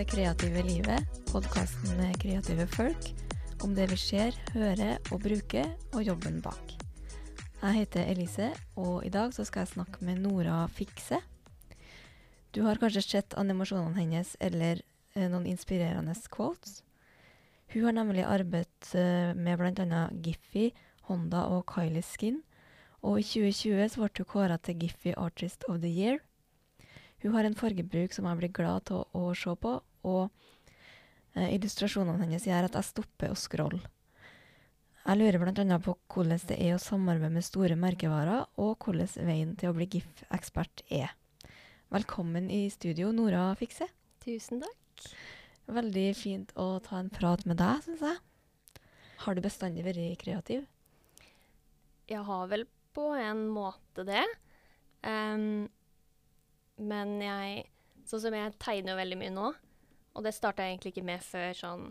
Det kreative livet, podkasten med kreative folk. Om det vi ser, hører og bruker, og jobben bak. Jeg heter Elise, og i dag skal jeg snakke med Nora Fikse. Du har kanskje sett animasjonene hennes eller eh, noen inspirerende quotes. Hun har nemlig arbeidet eh, med bl.a. Giffy, Honda og Kylie Skin. Og i 2020 så ble hun kåra til Giffy Artist of the Year. Hun har en fargebruk som jeg blir glad av å se på, og eh, illustrasjonene hennes gjør at jeg stopper å scrolle. Jeg lurer bl.a. på hvordan det er å samarbeide med store merkevarer, og hvordan veien til å bli GIF-ekspert er. Velkommen i studio, Nora Fikse. Tusen takk. Veldig fint å ta en prat med deg, syns jeg. Har du bestandig vært kreativ? Jeg har vel på en måte det. Um, men jeg Sånn som jeg tegner veldig mye nå, og det starta jeg egentlig ikke med før sånn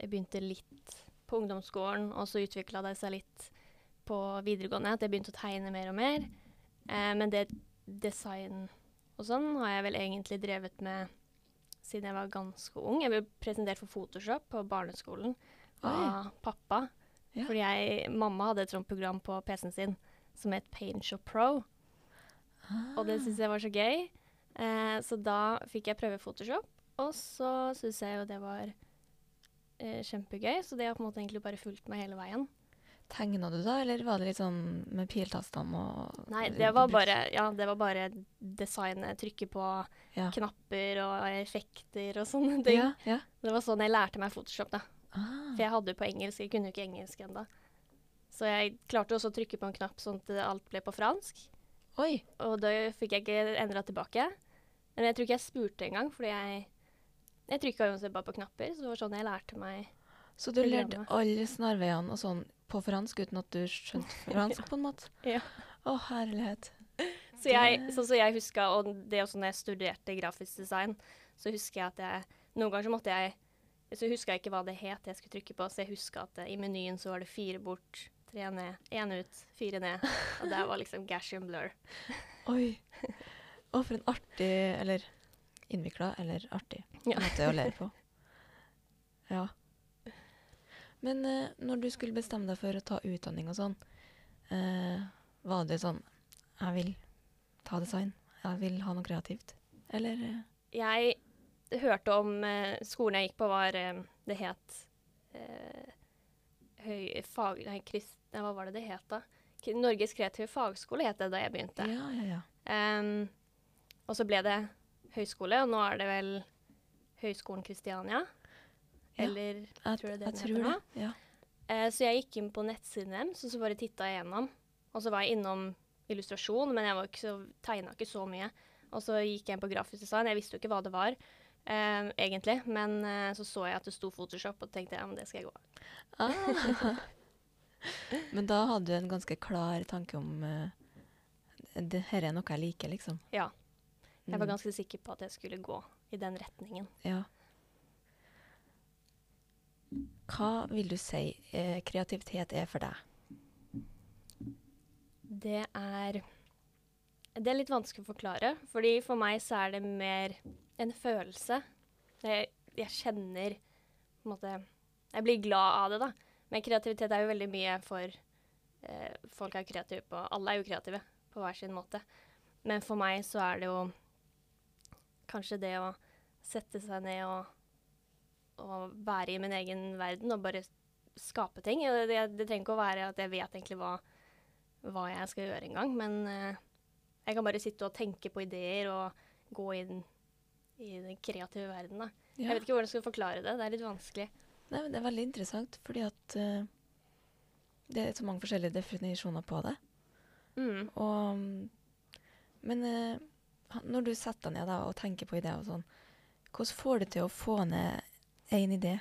Jeg begynte litt på ungdomsskolen, og så utvikla det seg litt på videregående. At jeg begynte å tegne mer og mer. Eh, men det design og sånn har jeg vel egentlig drevet med siden jeg var ganske ung. Jeg ble presentert for Photoshop på barneskolen av pappa. Ja. Fordi jeg, mamma hadde et sånt program på PC-en sin som het Paintshop Pro. Og det syntes jeg var så gøy. Eh, så da fikk jeg prøve Photoshop, og så syns jeg jo det var eh, kjempegøy. Så det har på en måte egentlig bare fulgt meg hele veien. Tegna du da, eller var det litt sånn med piltastene og Nei, det var bare, ja, det var bare designet, trykke på ja. knapper og effekter og sånne ting. Ja. Det var sånn jeg lærte meg Photoshop, da. Ah. For jeg hadde jo på engelsk, jeg kunne jo ikke engelsk ennå. Så jeg klarte også å trykke på en knapp sånn at alt ble på fransk. Oi. Og da fikk jeg ikke endra tilbake. Men jeg tror ikke jeg spurte engang, fordi jeg Jeg trykka jo bare på knapper, så det var sånn jeg lærte meg Så du lærte alle snarveiene og sånn på fransk uten at du skjønte fransk, på en måte? Ja. Å, herlighet. Så jeg, Det- sånn som jeg huska, og det også når jeg studerte grafisk design, så husker jeg at jeg Noen ganger så måtte jeg Så huska jeg ikke hva det het jeg skulle trykke på, så jeg huska at i menyen så var det fire bort, tre ned, én ut, fire ned. Og der var liksom gash and blur. Oi. Å, for en artig Eller innvikla eller artig Ja. måte å lære på. Ja. Men eh, når du skulle bestemme deg for å ta utdanning og sånn, eh, var det sånn Jeg vil ta design. Jeg vil ha noe kreativt. Eller eh, Jeg hørte om eh, skolen jeg gikk på, var eh, Det het eh, høy, fag... Nei, krist, nei, hva var det det het, da? Norges kreative fagskole het det da jeg begynte. Ja, ja, ja. Um, og så ble det høyskole, og nå er det vel Høgskolen Kristiania. Ja, Eller Jeg, tror du det den heter nå? Ja. Eh, Så jeg gikk inn på nettsiden deres, og så bare titta jeg gjennom. Og så var jeg innom illustrasjon, men jeg var ikke så, tegna ikke så mye. Og så gikk jeg inn på grafisk design. Jeg visste jo ikke hva det var, eh, egentlig. Men eh, så så jeg at det sto Photoshop, og tenkte ja, men det skal jeg gå. Ah. Men da hadde du en ganske klar tanke om uh, det her er noe jeg liker, liksom. Ja. Jeg var Mm. ganske sikker på at jeg skulle gå i den retningen. Ja. Hva vil du si eh, kreativitet er for deg? Det er Det er litt vanskelig å forklare, fordi for meg så er det mer en følelse. Jeg, jeg kjenner på en måte Jeg blir glad av det, da. Men kreativitet er jo veldig mye for eh, Folk er kreative på Alle er jo kreative på hver sin måte. Men for meg så er det jo kanskje det å sette seg ned og, og være i min egen verden og bare skape ting. Det, Det, det trenger ikke å være at jeg vet egentlig hva hva jeg skal gjøre engang, men eh, jeg kan bare sitte og tenke på ideer og gå inn i den kreative verden. Da. Ja. Jeg vet ikke hvordan jeg skal forklare det. Det er litt vanskelig. Nei, men det er veldig interessant, fordi at uh, det er så mange forskjellige definisjoner på det. Mm. Og, mm, men ha- når du setter deg ned da, og tenker på ideer og sånn, hvordan får du til å få ned én idé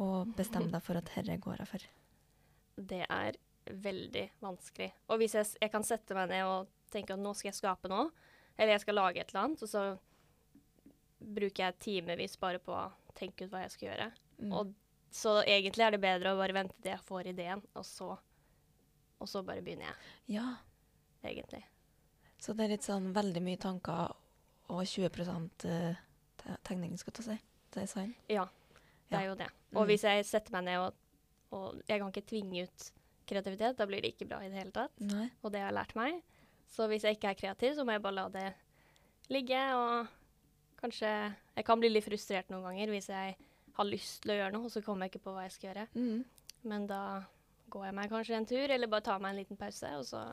og bestemme deg for at herre går jeg for? Det er veldig vanskelig. Og hvis jeg, jeg kan sette meg ned og tenke at nå skal jeg skape noe, eller jeg skal lage et eller annet, og så bruker jeg timevis bare på å tenke ut hva jeg skal gjøre. Mm. Og så egentlig er det bedre å bare vente til jeg får ideen, og så, og så bare begynner jeg, Ja, egentlig. Så det er litt sånn veldig mye tanker og 20 eh, tegning, skal jeg ta si. Design. Ja, det er jo det. Og Mm. hvis jeg setter meg ned og, og Jeg kan ikke tvinge ut kreativitet, da blir det ikke bra i det hele tatt. Nei. Og det har jeg lært meg. Så hvis jeg ikke er kreativ, så må jeg bare la det ligge. Og kanskje Jeg kan bli litt frustrert noen ganger hvis jeg har lyst til å gjøre noe, og så kommer jeg ikke på hva jeg skal gjøre. Mm. Men da går jeg meg kanskje en tur, eller bare tar meg en liten pause, og så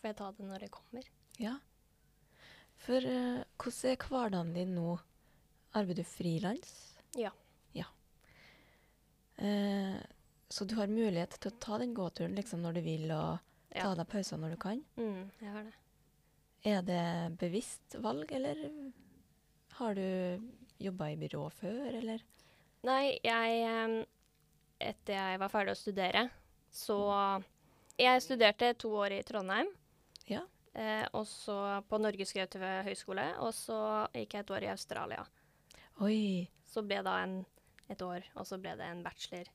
får jeg ta det når det kommer. Ja. For eh, hvordan er hverdagen din nå? Arbeider du frilans? Ja. Ja. Eh, så du har mulighet til å ta den gåturen liksom når du vil, og ta Ja. deg pauser når du kan? Mm, jeg har det. Er det bevisst valg, eller har du jobba i byrå før, eller? Nei, jeg em, Etter jeg var ferdig å studere, så Jeg studerte to år i Trondheim. Ja. Eh, og så på Norges kreative høgskole. Og så gikk jeg et år i Australia. Oi. Så ble det en, et år, og så ble det en bachelor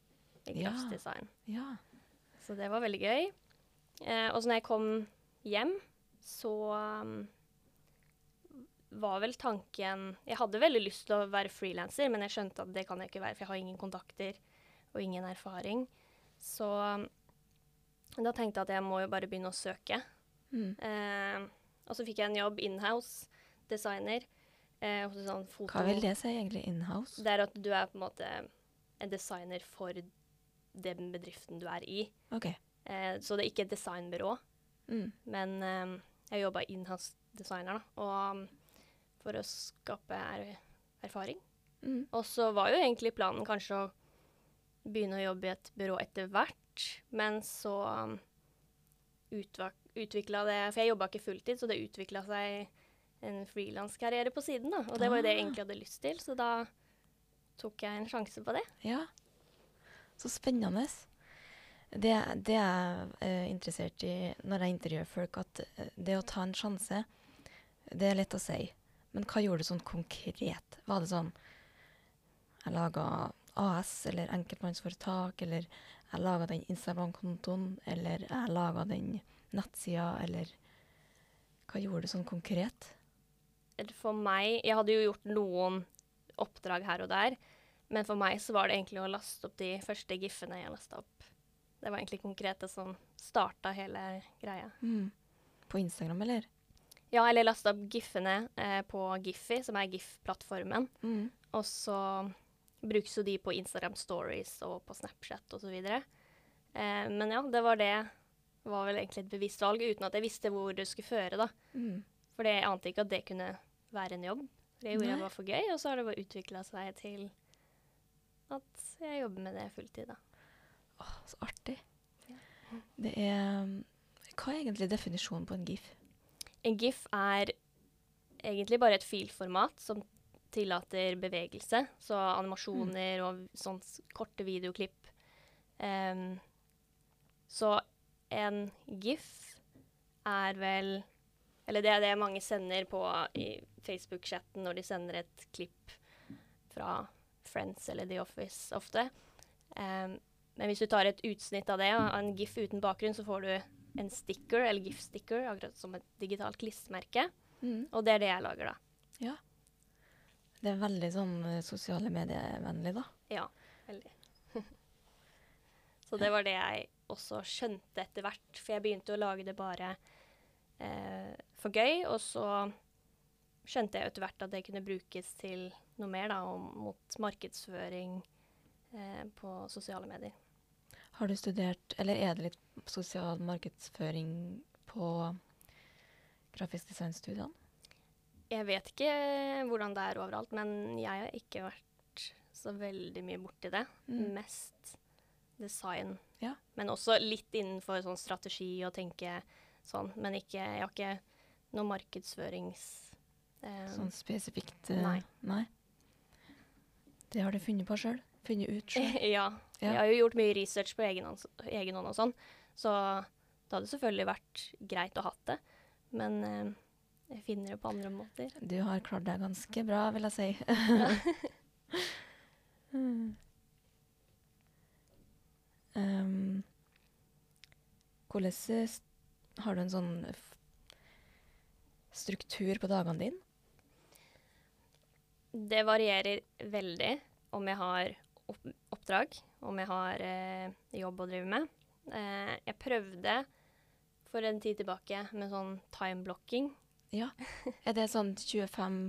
i Ja. grafisk design. Ja. Så det var veldig gøy. Eh, og så når jeg kom hjem, så um, var vel tanken Jeg hadde veldig lyst til å være frilanser, men jeg skjønte at det kan jeg ikke være, for jeg har ingen kontakter og ingen erfaring. Så um, da tenkte jeg at jeg må jo bare begynne å søke. Mm. Eh, og så fikk jeg en jobb inhouse, designer. Eh, hos sånn foto... Hva vil det si egentlig, inhouse? Det er at du er på en måte en designer for den bedriften du er i. Okay. Eh, så det er ikke et designbyrå, Mm. men eh, jeg jobba inhouse designer, da. Og um, for å skape er erfaring. Mm. Og så var jo egentlig planen kanskje å begynne å jobbe i et byrå etter hvert, men så um, utvikla det For jeg jobba ikke fulltid, så det utvikla seg en frilanskarriere på siden, da. Og det var jo det jeg egentlig hadde lyst til, så da tok jeg en sjanse på det. Ja. Så spennende. Det, det jeg er interessert i når jeg intervjuer folk, at eh, det å ta en sjanse, det er lett å si. Men hva gjorde du sånn konkret? Var det sånn Jeg laga AS eller enkeltmannsforetak, eller jeg laga den Instagram-kontoen, eller jeg laga den nettsida, eller Hva gjorde du sånn konkret? For meg Jeg hadde jo gjort noen oppdrag her og der, men for meg så var det egentlig å laste opp de første gif-ene jeg lasta opp. Det var egentlig konkret det som starta hele greia. Mm. På Instagram, eller? Ja, eller lasta opp gif-ene eh, på Giphy, som er GIF-plattformen. Mm. Og så brukes jo de på Instagram Stories og på Snapchat osv. Eh, men ja, det var det var vel egentlig et bevisst valg, uten at jeg visste hvor det skulle føre, da. Mm. For jeg ante ikke at det kunne være en jobb. Det gjorde Nei. jeg bare for gøy, og så har det bare utvikla seg til at jeg jobber med det fulltid, da. Åh, så artig. Ja. Det er Hva er egentlig definisjonen på en gif? En GIF er egentlig bare et filformat som tillater bevegelse, så animasjoner og sånne korte videoklipp. Um, så en GIF er vel Eller det er det mange sender på i Facebook-chatten når de sender et klipp fra Friends eller The Office ofte. Um, men hvis du tar et utsnitt av det, av en GIF uten bakgrunn, så får du en sticker, eller GIF-sticker, akkurat som et digitalt klistremerke. Mm. Og det er det jeg lager, da. Ja. Det er veldig sånn eh, sosiale medievennlig, da. Ja, veldig. Så det var det jeg også skjønte etter hvert, for jeg begynte å lage det bare eh, for gøy, og så skjønte jeg etter hvert at det kunne brukes til noe mer, da, om, mot markedsføring eh, på sosiale medier. Har du studert, eller er det litt sosial markedsføring på grafisk designstudiene? Jeg vet ikke hvordan det er overalt, men jeg har ikke vært så veldig mye borti det. Mm. Mest design. Ja. Men også litt innenfor sånn strategi og tenke sånn. Men ikke, jeg har ikke noe markedsførings... eh, Sånn spesifikt? eh, Nei. nei. Det har du funnet på sjøl? Funnet ut sjøl? ja. Ja. Jeg har jo gjort mye research på egen hånd, og sånn, så det hadde selvfølgelig vært greit å hatt det. Men eh, jeg finner det på andre måter. Du har klart deg ganske bra, vil jeg si. Mm. Um, hvordan har du en sånn struktur på dagene dine? Det varierer veldig om jeg har oppdrag, om jeg har eh, jobb å drive med. Eh, jeg prøvde for en tid tilbake med sånn time-blocking. Er det sånn 25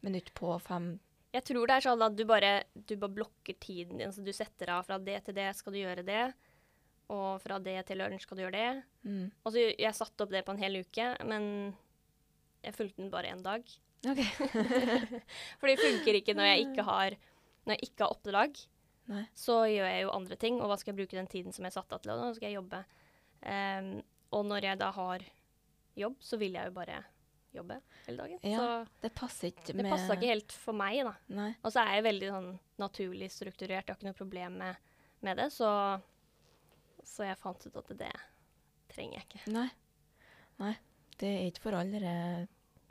minutter på fem Jeg tror det er sånn at du bare, du bare blokker tiden din, så du setter av fra det til det skal du gjøre det, og fra det til lunsj skal du gjøre det. mm. Og så jeg satte opp det på en hel uke, men jeg fulgte den bare én dag. OK. For det funker ikke når jeg ikke har, når jeg ikke har oppdrag. Nei. Så gjør jeg jo andre ting, og hva skal jeg bruke den tiden som jeg satte av til? Og nå skal jeg jobbe. Um, og når jeg da har jobb, så vil jeg jo bare jobbe hele dagen. Ja, Så Det passer ikke det med passa ikke helt for meg, da. Nei. Og så er jeg veldig sånn naturlig strukturert, jeg har ikke noe problem med, med det, så, så jeg fant ut at det trenger jeg ikke. Nei. Nei. Det er ikke for alle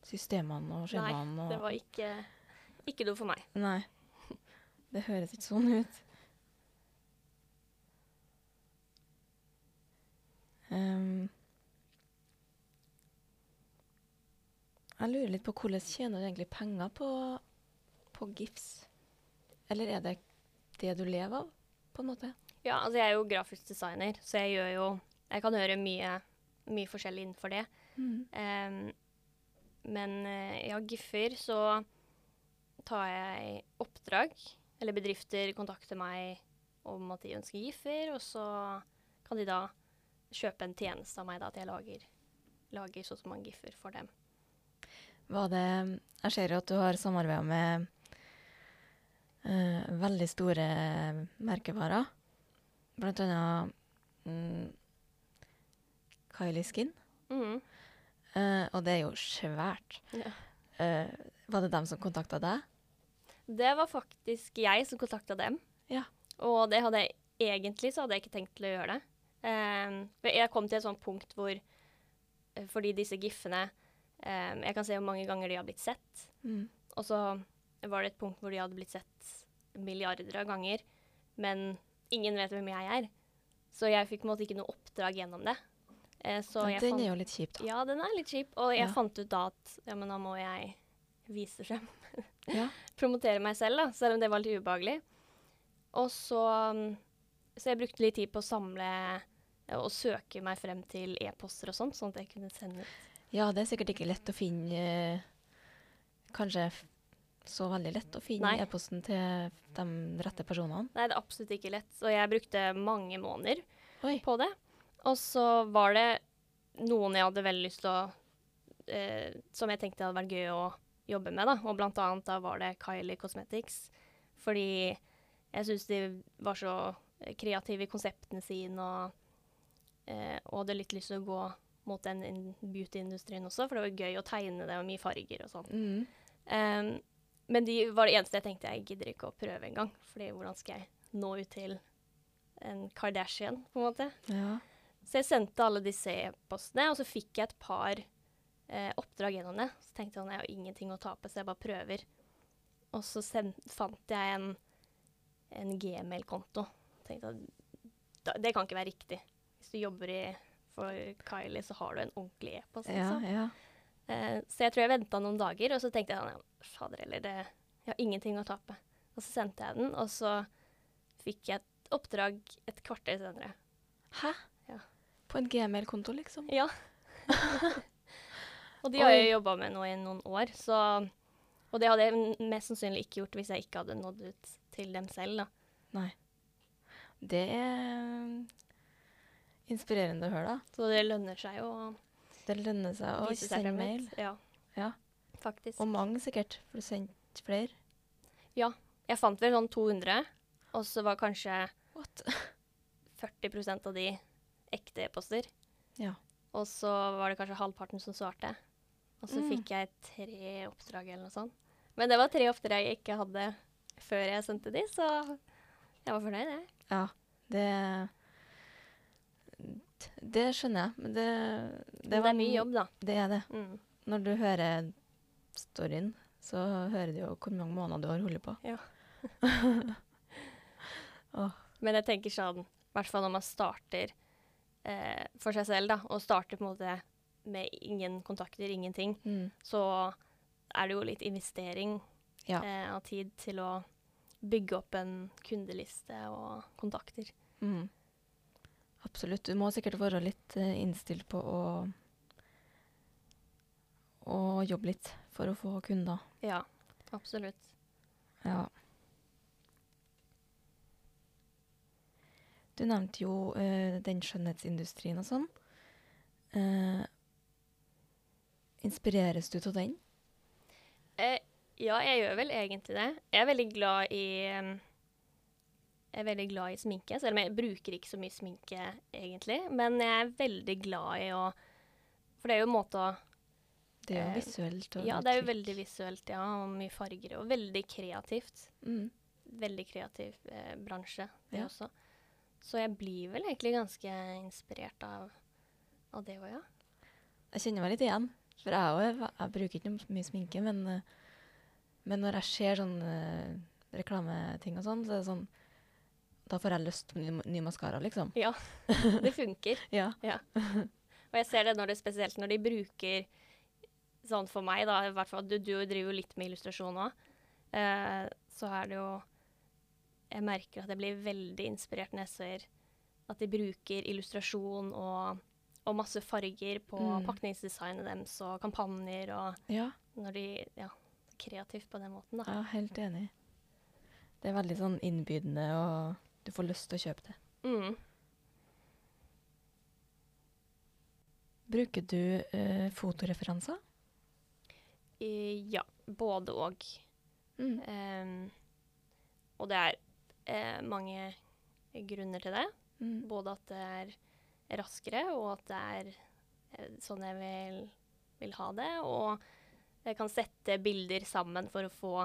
systemene og skjemaene. Det og- var ikke, ikke noe for meg. Nei. Det høres ikke sånn ut. Ehm, jeg lurer litt på hvordan tjener du egentlig penger på, på GIFs? Eller er det det du lever av, på en måte? Ja, altså jeg er jo grafisk designer, så jeg gjør jo Jeg kan gjøre mye, mye forskjellig innenfor det. Em, men ja, GIF-er så tar jeg oppdrag, eller bedrifter kontakter meg om at de ønsker GIF-er, og så kan de da kjøpe en tjeneste av meg, da, at jeg lager, lager sånn som man GIF-er for dem. Var det Jeg ser jo at du har samarbeida med uh, veldig store merkevarer. Blant annet mm, Kylie Skin. Mm. Uh, og det er jo svært. Ja. Uh, var det dem som kontakta deg? Det var faktisk jeg som kontakta dem. Ja. Og det hadde jeg egentlig så hadde jeg ikke tenkt til å gjøre det. Ehm, jeg kom til et sånt punkt hvor Fordi disse giffene ehm, Jeg kan se hvor mange ganger de har blitt sett. Mm. Og så var det et punkt hvor de hadde blitt sett milliarder av ganger. Men ingen vet hvem jeg er. Så jeg fikk på en måte ikke noe oppdrag gjennom det. Eh, den fant- er jo litt kjip, da. Ja, den er litt kjip. Og jeg Ja. fant ut da at ja, men da må jeg vise frem Ja. promotere meg selv, da, selv om det var litt ubehagelig. Og så um, Så jeg brukte litt tid på å samle og søke meg frem til e-poster og sånt, sånn at jeg kunne sende ut. Ja, det er sikkert ikke lett å finne eh, Kanskje så veldig lett å finne e-posten til de rette personene. Nei, det er absolutt ikke lett. Og jeg brukte mange måneder Oi. på det. Og så var det noen jeg hadde veldig lyst til å eh, Som jeg tenkte hadde vært gøy å jobbe med, da. Og blant annet da var det Kylie Cosmetics. Fordi jeg syns de var så eh, kreative i konseptene sine og, eh, og hadde litt lyst til å gå mot den in- beauty-industrien også, for det var gøy å tegne det og mye farger og sånn. Mm. Um, men de var det eneste jeg tenkte jeg gidder ikke å prøve engang. Fordi hvordan skal jeg nå ut til en Kardashian, på en måte. Ja. Så jeg sendte alle disse e-postene, og så fikk jeg et par eh, oppdrag gjennom det. Så tenkte jeg at jeg har ingenting å tape, så jeg bare prøver. Og så fant jeg en, en gmail-konto. Tenkte at da, det kan ikke være riktig. Hvis du jobber i, for Kylie, så har du en ordentlig e-post. ja, liksom. ja. Eh, så jeg tror jeg venta noen dager, og så tenkte jeg sånn, ja, fader heller, det, jeg har ingenting å tape. Og så sendte jeg den, og så fikk jeg et oppdrag et kvarter senere. Hæ? Ja. På en gmail-konto, liksom? Ja. og de har jeg jobba med nå i noen år, så Og det hadde jeg mest sannsynlig ikke gjort hvis jeg ikke hadde nådd ut til dem selv, da. Nei. Det inspirerende å høre, da. Så det lønner seg å Det lønner seg å sende mail. Ja. Ja. Faktisk. Og mange sikkert, for du sendte flere. Ja. Jeg fant vel sånn 200, og så var kanskje What? 40% av de ekte e-poster. Ja. Og så var det kanskje halvparten som svarte. Og så Mm. fikk jeg tre oppdrag eller noe sånt. Men det var tre oppdrag jeg ikke hadde før jeg sendte de, så jeg var fornøyd, jeg. Ja, det Det skjønner jeg, men det Det, det var er mye jobb, da. Det er det. Mm. Når du hører storyen, så hører du jo hvor mange måneder du har holdt på. Ja. oh. Men jeg tenker sånn, i hvert fall når man starter eh, for seg selv, da, og starter på en måte med ingen kontakter, ingenting, mm. så er det jo litt investering Ja. eh, av tid til å bygge opp en kundeliste og kontakter. Mm. Absolutt. Du må sikkert være litt eh, innstilt på å å jobbe litt for å få kunder. Ja, absolutt. Ja. Du nevnte jo uh, den skjønnhetsindustrien og sånn. Uh, inspireres du av den? Eh, ja, jeg gjør vel egentlig det. Jeg er veldig glad i Jeg er veldig glad i sminke, selv om jeg bruker ikke så mye sminke egentlig. Men jeg er veldig glad i å For det er jo en måte å Det er jo Eh, visuelt. Og Ja, det er jo veldig visuelt, ja, og mye farger. Og veldig kreativt. mm. Veldig kreativ eh, bransje, det Ja. også. Så jeg blir vel egentlig ganske inspirert av, av det òg, ja. Jeg kjenner meg litt igjen. For jeg, også, jeg bruker ikke mye sminke, men, eh, men når jeg ser sånne eh, reklameting og sånn, så er det sånn Da får jeg lyst på ny, ny maskara, liksom. Ja, det funker. Ja. Og jeg ser det når det spesielt når de bruker Sånn for meg, da, i hvert fall Du, du driver jo litt med illustrasjon òg. Eh, så er det jo Jeg merker at jeg blir veldig inspirert når jeg ser at de bruker illustrasjon og, og masse farger på Mm. pakningsdesignet deres og kampanjer og ja. når de Ja, kreativt på den måten, da. Er helt enig. Det er veldig sånn innbydende, og du får lyst til å kjøpe det. Mm. Bruker du eh, fotoreferanser? I, ja, både og. Mm. Um, og det er eh, mange grunner til det. Mm. Både at det er raskere, og at det er eh, sånn jeg vil, vil ha det. Og jeg kan sette bilder sammen for å få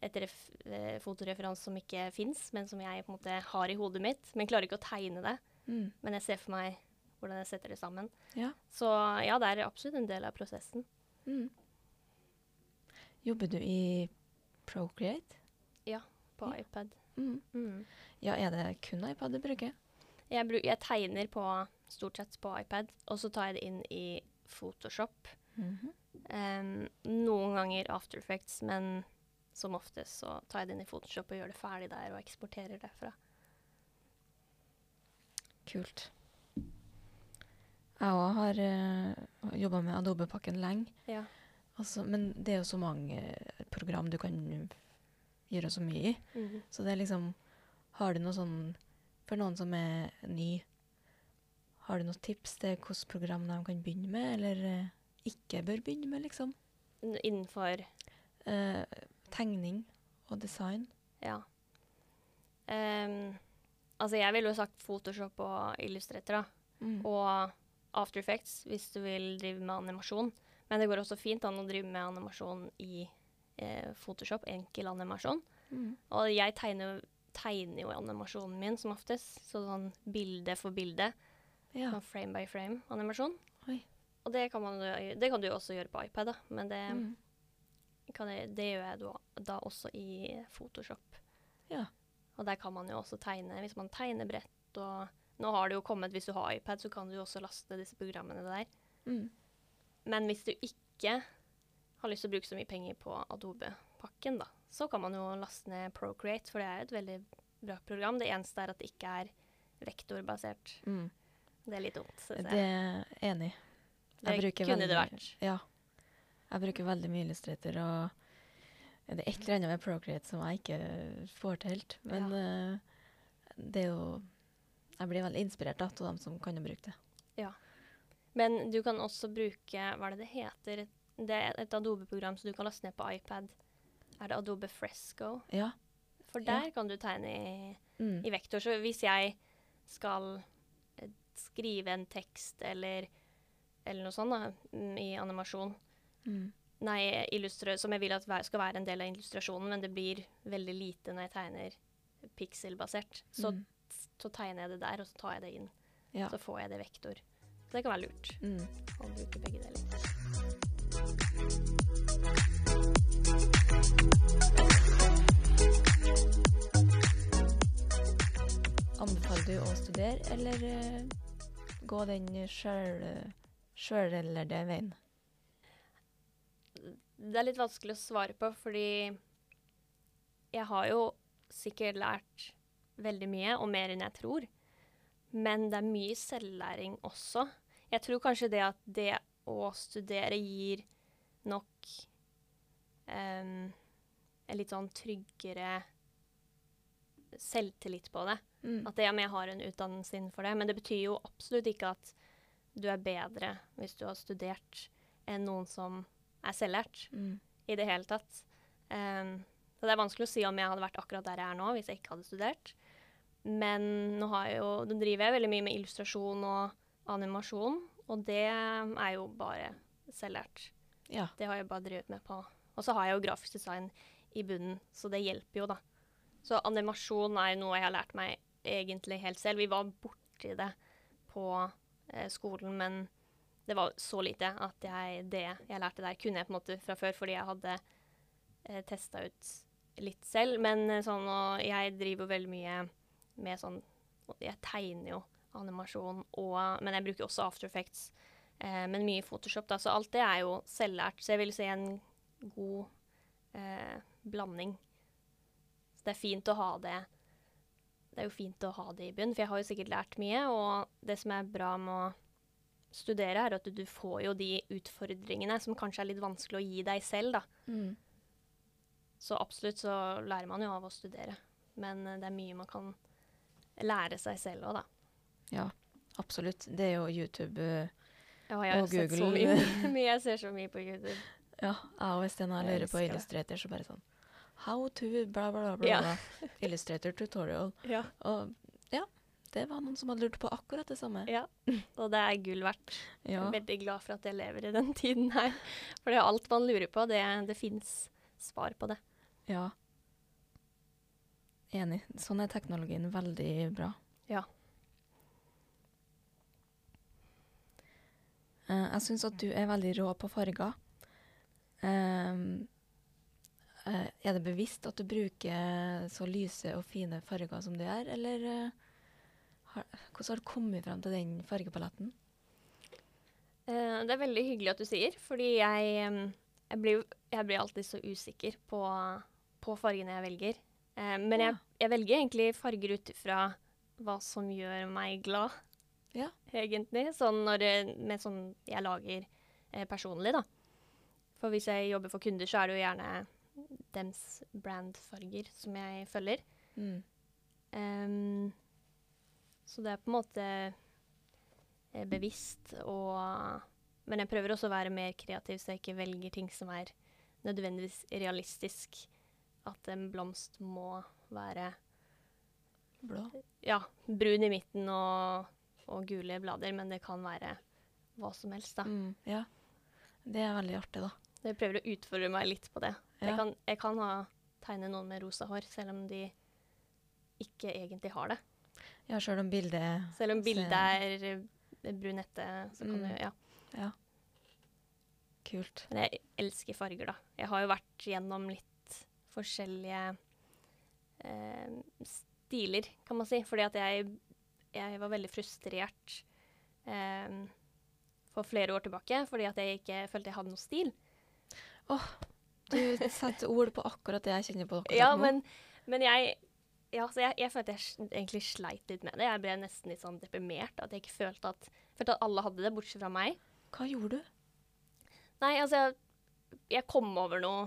et eh, fotoreferanse som ikke fins, men som jeg på en måte har i hodet mitt. Men klarer ikke å tegne det. Mm. Men jeg ser for meg hvordan jeg setter det sammen. Ja. Så ja, det er absolutt en del av prosessen. Mm. Jobber du i Procreate? Ja, På Ja. iPad. Mm. Mm. Ja, er det kun iPad du bruker? Jeg, bruk, jeg tegner på stort sett på iPad, og så tar jeg det inn i Photoshop. -hmm. Um, noen ganger After Effects, men som oftest så tar jeg det inn i Photoshop og gjør det ferdig der og eksporterer derfra. Kult. Jeg òg har uh, jobba med Adobe-pakken lenge. Ja. Altså, men det er jo så mange eh, program du kan gjøre så mye i. Mhm. Så det er liksom Har du noe sånn For noen som er ny, har du noen tips til hvilket program de kan begynne med, eller eh, ikke bør begynne med, liksom? Innenfor Eh, tegning og design. Ja. Um, altså, jeg ville jo sagt Photoshop og Illustrator. Mm. Og After Effects hvis du vil drive med animasjon. Men det går også fint an å drive med animasjon i eh, Photoshop, enkel animasjon. Mm. Og jeg tegner, tegner jo animasjonen min som oftest, så sånn bilde for bilde. Ja. Sånn frame by frame-animasjon. Og det kan, man, det kan du jo også gjøre på iPad, da. Men det, Mm. Kan jeg, det gjør jeg da, da også i Photoshop. Ja. Og der kan man jo også tegne, hvis man tegner brett og Nå har det jo kommet, hvis du har iPad, så kan du jo også laste disse programmene der. Mm. Men hvis du ikke har lyst til å bruke så mye penger på Adobe-pakken, da, så kan man jo laste ned Procreate, for det er jo et veldig bra program. Det eneste er at det ikke er vektorbasert. Mm. Det er litt dumt, synes Det er enig. Det jeg det kunne det vært. Ja. Jeg bruker veldig mye Illustrator, og det er et eller annet med Procreate som jeg ikke får til helt. Men eh, det er jo Jeg blir veldig inspirert av dem som kan bruke det. Ja. Men du kan også bruke Hva er det det heter? Det er et Adobe-program som du kan laste ned på iPad. Er det Adobe Fresco? Ja. For Ja. der kan du tegne i, Mm. i vektor. Så hvis jeg skal eh, skrive en tekst eller, eller noe sånt da, mm, i animasjon Mm. Nei, som jeg vil at skal være en del av illustrasjonen, men det blir veldig lite når jeg tegner pikselbasert. Så, Mm. så tegner jeg det der, og så tar jeg det inn. Ja. Så får jeg det vektor. Så det kan være lurt Mm. å bruke begge deler. Anbefaler du å studere, eller eh, gå den sjøl- sjøllærde veien? Det er litt vanskelig å svare på, fordi jeg har jo sikkert lært veldig mye, og mer enn jeg tror. Men det er mye selvlæring også. Jeg tror kanskje det at det å studere gir nok um, en litt sånn tryggere selvtillit på det. Mm. At det, ja, jeg har en utdannelse innenfor det. Men det betyr jo absolutt ikke at du er bedre hvis du har studert enn noen som er selvlært Mm. i det hele tatt. Um, så det er vanskelig å si om jeg hadde vært akkurat der jeg er nå hvis jeg ikke hadde studert. Men nå, har jeg jo, nå driver jeg veldig mye med illustrasjon og animasjon, og det er jo bare selvlært. Ja. Det har jeg bare drevet med på. Og så har jeg jo grafisk design i bunnen, så det hjelper jo, da. Så animasjon er noe jeg har lært meg egentlig helt selv. Vi var borti det på eh, skolen, men det var så lite at jeg, det jeg lærte der, kunne jeg på en måte fra før, fordi jeg hadde eh, testa ut litt selv. Men eh, sånn, og jeg driver jo veldig mye med sånn Jeg tegner jo animasjon, og, men jeg bruker også After Effects. Eh, men mye Photoshop, da. Så alt det er jo selvlært. Så jeg vil si en god eh, blanding. Så det er fint å ha det Det er jo fint å ha det i bunn, for jeg har jo sikkert lært mye. Og det som er bra med å studere, er at du, får jo de utfordringene som kanskje er litt vanskelig å gi deg selv, da. Mm. Så absolutt så lærer man jo av å studere. Men eh, det er mye man kan lære seg selv òg, da. Ja, absolutt. Det er jo YouTube Ja, Og Google. mye, mye. Jeg ser så mye på YouTube. Ja, og har Jeg lurer på. Illustrator, så bare sånn How to bla, bla, bla, bla. Ja. Illustrator tutorial. Ja. Og ja, det var noen som hadde lurt på akkurat det samme. ja. Og det er gull verdt. Jeg Ja. er veldig glad for at jeg lever i den tiden her. For det er alt man lurer på, det, det fins svar på det. ja. Enig. Sånn er teknologien veldig bra. Ja. Uh, jeg syns at du er veldig rå på farger. Uh, uh, er det bevisst at du bruker så lyse og fine farger som du gjør, eller eh, har, hvordan har du kommet frem til den fargepaletten? Eh, det er veldig hyggelig at du sier, fordi jeg, jeg, blir, jeg blir alltid så usikker på, på fargene jeg velger. Eh, men jeg, Ja. jeg velger egentlig farger ut fra hva som gjør meg glad, Ja. egentlig. Sånn når med sånn jeg lager eh, personlig, da. For hvis jeg jobber for kunder, så er det jo gjerne dems brandfarger som jeg følger. Mm. Em, så det er på en måte eh, bevisst og Men jeg prøver også å være mer kreativ, så jeg ikke velger ting som er nødvendigvis realistisk. At en blomst må være Blå. ja, brun i midten og, og gule blader, men det kan være hva som helst, da. Mm. Ja. Det er veldig artig, da. Jeg prøver å utfordre meg litt på det. Ja. Jeg, kan, jeg kan ha, tegne noen med rosa hår, selv om de ikke egentlig har det. Ja, sjøl om bildet Selv om bildet er eh, brunette, så kan Mm. du Ja. Ja. Kult. Men jeg elsker farger, da. Jeg har jo vært gjennom litt forskjellige eh, stiler, kan man si. Fordi at jeg, jeg var veldig frustrert eh, for flere år tilbake fordi at jeg ikke følte jeg hadde noe stil. Åh, Du setter ord på akkurat det jeg kjenner på akkurat Ja, nå. men, men jeg ja, så jeg, jeg følte jeg egentlig sleit litt med det. Jeg ble nesten litt sånn deprimert. At jeg ikke følte at, følte at alle hadde det, bortsett fra meg. Hva gjorde du? Nei, altså Jeg, jeg kom over noe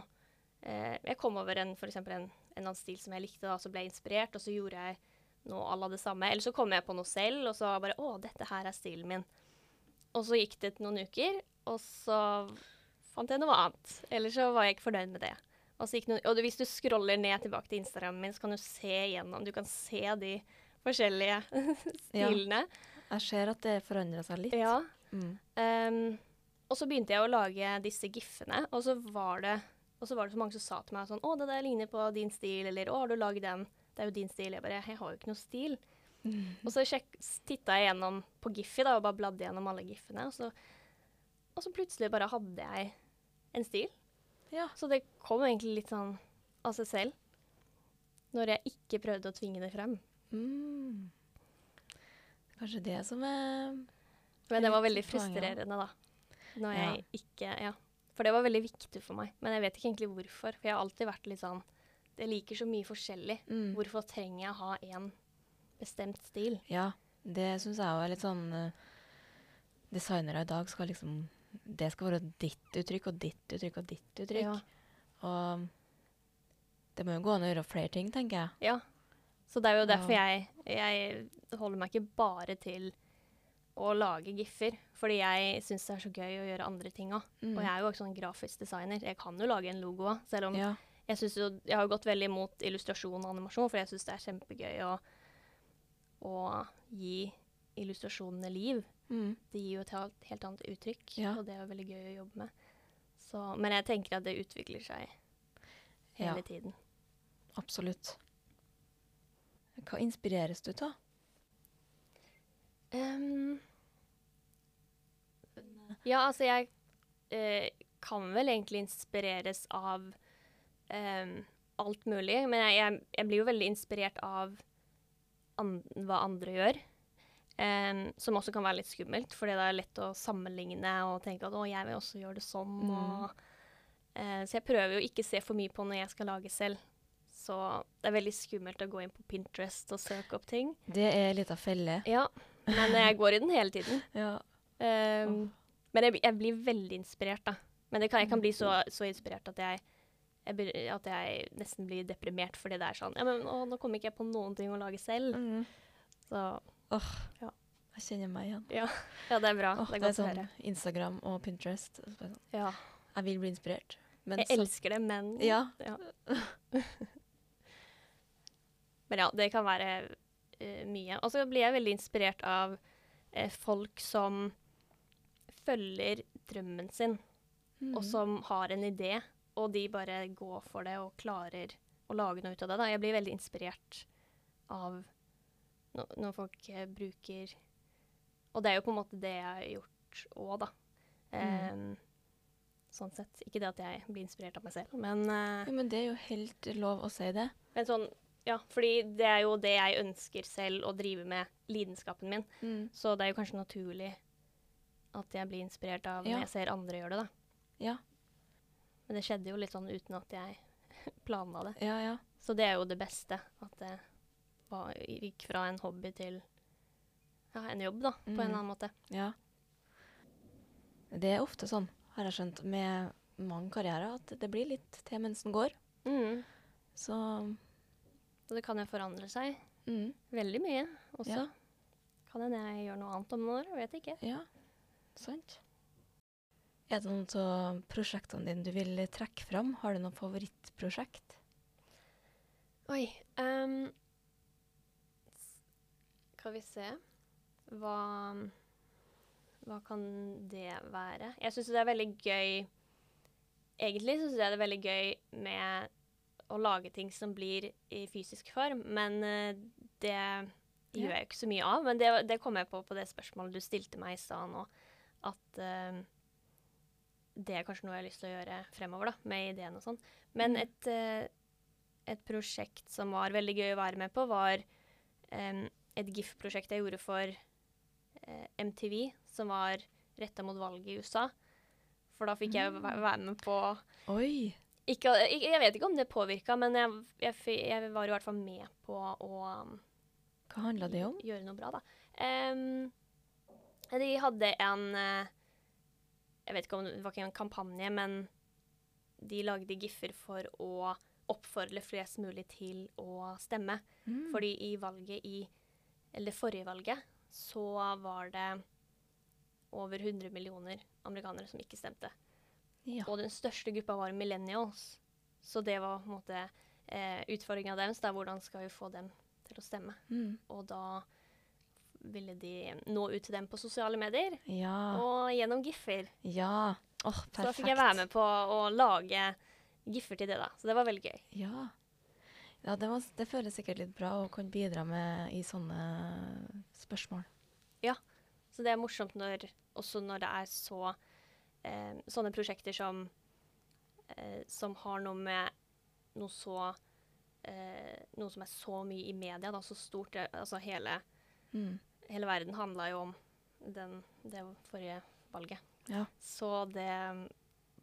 eh, Jeg kom over en, for eksempel en, en annen stil som jeg likte, da, så ble jeg inspirert, og så gjorde jeg noe à la det samme. Eller så kom jeg på noe selv, og så bare Å, dette her er stilen min. Og så gikk det noen uker, og så fant jeg noe annet. Eller så var jeg ikke fornøyd med det. Noen, og hvis du scroller ned tilbake til Instagramen min, så kan du se gjennom Du kan se de forskjellige Ja. stilene. Jeg ser at det forandrer seg litt. Ja. Mm. Um, og så begynte jeg å lage disse gif-ene, og så var det og så var det så mange som sa til meg sånn 'Å, det der ligner på din stil', eller 'Å, har du lagd den?' Det er jo din stil. Jeg bare 'Jeg har jo ikke noe stil'. Mm. Og så titta jeg gjennom på Giphy da, og bare bladde gjennom alle gif-ene, og så, og så plutselig bare hadde jeg en stil. Ja. Så det kom egentlig litt sånn av seg selv. Når jeg ikke prøvde å tvinge det frem. Mm. Kanskje det som er Men det var veldig frustrerende, da. Når Ja. jeg ikke Ja. For det var veldig viktig for meg. Men jeg vet ikke egentlig hvorfor. For jeg har alltid vært litt sånn jeg liker så mye forskjellig. Mm. Hvorfor trenger jeg å ha én bestemt stil? Ja, det syns jeg òg er litt sånn eh, Designere i dag skal liksom Det skal være ditt uttrykk og ditt uttrykk og ditt uttrykk. Ja. Og det må jo gå an å gjøre flere ting, tenker jeg. Ja. Så det er jo derfor Ja. jeg, jeg holder meg ikke bare til å lage giffer. Fordi jeg syns det er så gøy å gjøre andre ting òg. Mm. Og jeg er jo også sånn grafisk designer. Jeg kan jo lage en logo òg, selv om ja. jeg, jo, jeg har gått veldig imot illustrasjon og animasjon, for jeg syns det er kjempegøy å, å gi illustrasjonene liv. Mm. Det gir jo et helt, helt annet uttrykk, Ja. og det er veldig gøy å jobbe med. Så, men jeg tenker at det utvikler seg hele Ja. tiden. Absolutt. Hva inspireres du av? Um, ja, altså jeg eh, kan vel egentlig inspireres av eh, alt mulig. Men jeg, jeg, jeg blir jo veldig inspirert av an hva andre gjør. Ehm, som også kan være litt skummelt, fordi det er lett å sammenligne og tenke at å, jeg vil også gjøre det sånn. Mm. Og, uh, så jeg prøver jo ikke å se for mye på når jeg skal lage selv. Så det er veldig skummelt å gå inn på Pinterest og søke opp ting. Det er litt av felle. Ja, men jeg går i den hele tiden. Ja. Um, Men jeg, jeg blir veldig inspirert, da. Men det kan, jeg kan bli så, Mm. så inspirert at jeg, jeg, at jeg nesten blir deprimert fordi det er sånn Ja, men å, nå kommer ikke jeg på noen ting å lage selv. Mm. Så Jeg kjenner meg igjen. ja, det er bra. Åh, det er godt å sånn. Instagram og Pinterest. sånn, Ja. Jeg vil bli inspirert. Men Jeg så- elsker det, men Ja. Men ja, det kan være uh, mye. Og så blir jeg veldig inspirert av uh, folk som følger drømmen sin. Mm. og som har en idé, og de bare går for det og klarer å lage noe ut av det. Da. Jeg blir veldig inspirert av når folk eh, bruker Og det er jo på en måte det jeg har gjort òg, da. Em, Sånn sett. Ikke det at jeg blir inspirert av meg selv, men, uh, Jo, men det er jo helt lov å si det. men sånn Ja, fordi det er jo det jeg ønsker selv å drive med, lidenskapen min. Mm. Så det er jo kanskje naturlig at jeg blir inspirert av Ja. når jeg ser andre gjøre det, da. Ja. Men det skjedde jo litt sånn uten at jeg planla det. Ja, ja. Så det er jo det beste. At det var, gikk fra en hobby til ja, en jobb, da, på en Mhm. eller annen måte. Ja. Det er ofte sånn, har jeg skjønt, med mange karrierer, at det blir litt til mens den går. Mm. Så Og det kan jo forandre seg mm, veldig mye også. Ja. Kan hende jeg gjør noe annet om noen år, vet ikke. ja, sant. Er det noen av prosjektene dine du vil trekke fram? Har du noe favorittprosjekt? Oi. ehm, skal vi se Hva Hva kan det være? Jeg syns det er veldig gøy Egentlig syns jeg det er veldig gøy med å lage ting som blir i fysisk form, men eh, det gjør jeg ikke så mye av. Men det, det kom jeg på på det spørsmålet du stilte meg i stad nå, at uh, det er kanskje noe jeg har lyst til å gjøre fremover, da, med ideen og sånn. Men Mm. et, eh, et prosjekt som var veldig gøy å være med på, var em, et GIF-prosjekt jeg gjorde for eh, MTV, som var retta mot valget i USA. For da fikk jeg Mm. være med på Oi! ikke, Jeg vet ikke om det påvirka, men jeg, jeg, jeg var i hvert fall med på å Hva handla det om? gjøre noe bra, da. Um, de hadde en eh, Jeg vet ikke om det var ikke en kampanje, men de lagde giffer for å oppfordre flest mulig til å stemme. Mm. Fordi i valget i Eller det forrige valget så var det over 100 millioner amerikanere som ikke stemte. ja. Og den største gruppa var millennials. Så det var på en måte eh, utfordringa deres. Da, hvordan skal vi få dem til å stemme? Mm. Og da ville de nå ut til dem på sosiale medier ja. og gjennom giffer. Ja. Oh. Så da fikk jeg være med på å lage giffer til det, da. Så det var veldig gøy. Ja. Ja, det, var, det føles sikkert litt bra å kunne bidra med i sånne spørsmål. Ja, Så det er morsomt når, også når det er så eh, Sånne prosjekter som eh, Som har noe med noe så eh, Noe som er så mye i media, da, så stort. det- Altså hele, Mm. hele verden handla jo om den, det forrige valget. Ja. Så det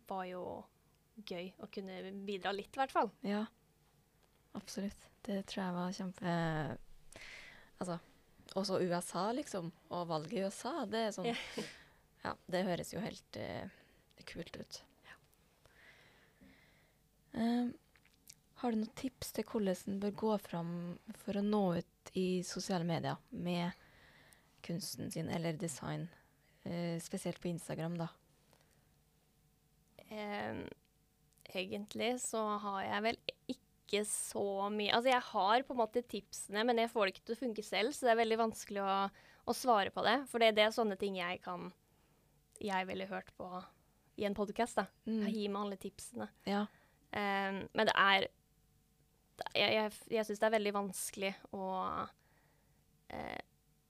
var jo gøy å kunne bidra litt, i hvert fall. Ja. Absolutt. Det tror jeg var kjempe Altså, også USA, liksom, og valget i USA, det er sånn Ja. Ja, det høres jo helt eh, kult ut. Eh, har du noen tips til hvordan en bør gå fram for å nå ut i sosiale medier med kunsten sin eller design? Eh, spesielt på Instagram, da. Um egentlig så har jeg vel ikke så mye Altså, jeg har på en måte tipsene, men jeg får det ikke til å funke selv, så det er veldig vanskelig å, å svare på det. For det, det er sånne ting jeg kan Jeg ville hørt på i en podkast, da. Mm. Gi meg alle tipsene. Ja. Um, men det er Jeg, jeg, jeg syns det er veldig vanskelig å uh,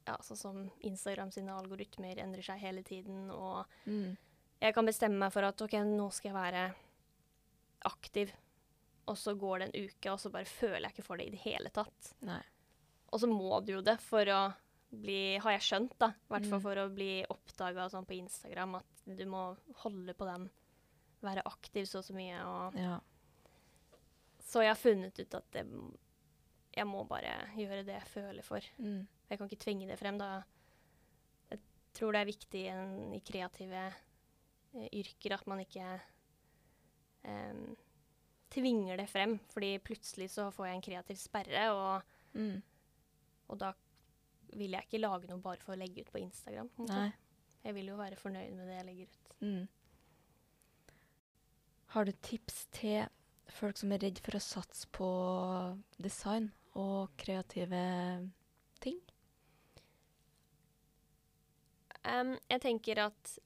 Ja, sånn som Instagram sine algoritmer endrer seg hele tiden, og Mm. jeg kan bestemme meg for at OK, nå skal jeg være aktiv. Og så går det en uke, og så bare føler jeg ikke for det i det hele tatt. Nei. Og så må du jo det for å bli Har jeg skjønt, da. I hvert fall Mm. for å bli oppdaga sånn på Instagram. At du må holde på den. Være aktiv så og så mye. Og Ja. så jeg har funnet ut at det, jeg må bare gjøre det jeg føler for. Mm. Jeg kan ikke tvinge det frem. da. Jeg tror det er viktig i, en, i kreative eh, yrker at man ikke em, tvinger det frem. Fordi plutselig så får jeg en kreativ sperre, og, Mm. og da vil jeg ikke lage noe bare for å legge ut på Instagram. Nei. Jeg vil jo være fornøyd med det jeg legger ut. Mm. Har du tips til folk som er redd for å satse på design og kreative ting? Um, jeg tenker at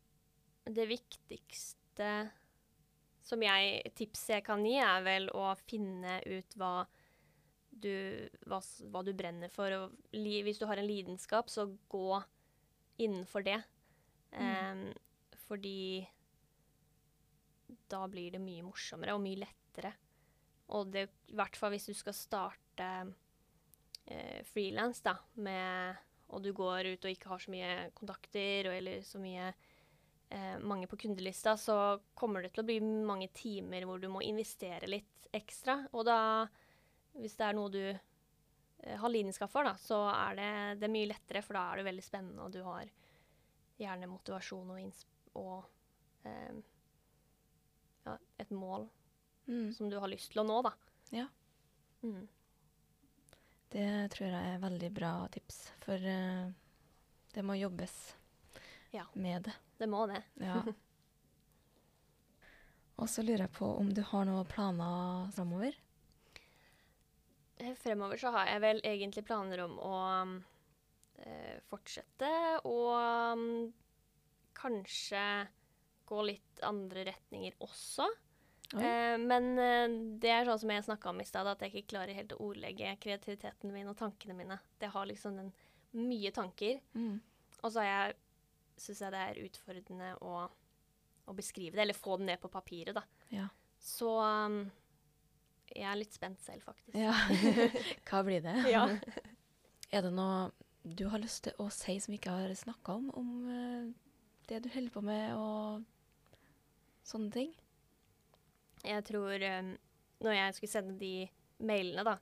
det viktigste som jeg, tipset jeg kan gi, er vel å finne ut hva du, hva, hva du brenner for. Og li, hvis du har en lidenskap, så gå innenfor det. Em, Fordi da blir det mye morsommere og mye lettere. Og det, i hvert fall hvis du skal starte eh, frilans, da, med og du går ut og ikke har så mye kontakter og, eller så mye eh, mange på kundelista, så kommer det til å bli mange timer hvor du må investere litt ekstra. Og da, hvis det er noe du eh, har lidenskap for, da, så er det, det er mye lettere, for da er det veldig spennende, og du har gjerne motivasjon og, og eh, ja, et mål Mm. som du har lyst til å nå, da. Ja. Mm. Det tror jeg er veldig bra tips, for uh, det må jobbes Ja. med det. Det må det. Ja. Og så lurer jeg på om du har noen planer framover? Eh, Fremover så har jeg vel egentlig planer om å øh, fortsette og øh, kanskje gå litt andre retninger også. Eh, men eh, det er sånn som jeg snakka om i stad, at jeg ikke klarer helt å ordlegge kreativiteten min og tankene mine. Det har liksom den mye tanker. Mm. Og så har jeg syns jeg det er utfordrende å, å beskrive det, eller få det ned på papiret, da. Ja. Så um, jeg er litt spent selv, faktisk. ja. Hva blir det? Ja. Er det noe du har lyst til å si som vi ikke har snakka om, om eh, det du holder på med og sånne ting? Jeg tror um, Når jeg skulle sende de mailene, da,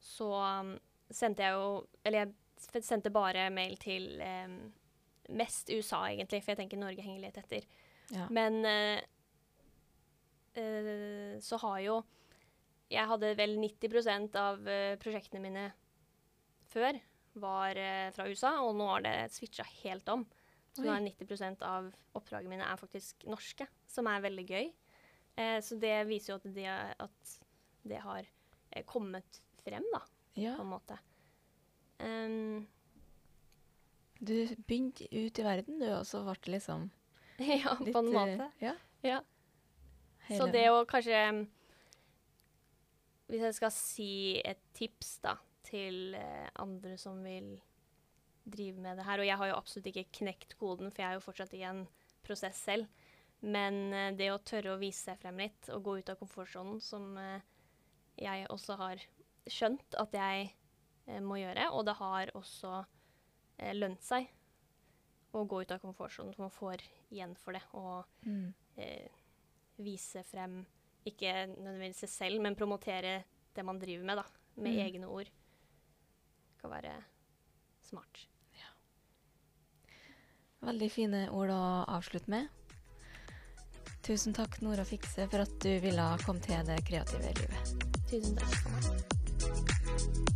så um, sendte jeg jo Eller jeg sendte bare mail til um, mest USA, egentlig, for jeg tenker Norge henger litt etter. Ja. Men uh, så har jo Jeg hadde vel 90% av eh, prosjektene mine før var fra USA, og nå har det switcha helt om. Så nå er 90% av oppdragene mine er faktisk norske, som er veldig gøy. Eh, så det viser jo at det, at det har kommet frem, da, ja. på en måte. Um, Du begynte ut i verden, du, og så ble det liksom ja, litt på en eh, måte. Ja. Ja. Så det å kanskje Hvis jeg skal si et tips da, til eh, andre som vil drive med det her Og jeg har jo absolutt ikke knekt koden, for jeg er jo fortsatt i en prosess selv. Men eh, det å tørre å vise seg frem litt og gå ut av komfortsonen, som jeg også har skjønt at jeg må gjøre, og det har også eh, lønt seg å gå ut av komfortsonen, så man får igjen for det. og mm. eh, vise frem Ikke nødvendigvis seg selv, men promotere det man driver med, da, med Mm. egne ord, Det kan være smart. Veldig fine ord å avslutte med. Tusen takk, Nora Fikse, for at du ville komme til det kreative livet. Tusen takk for meg.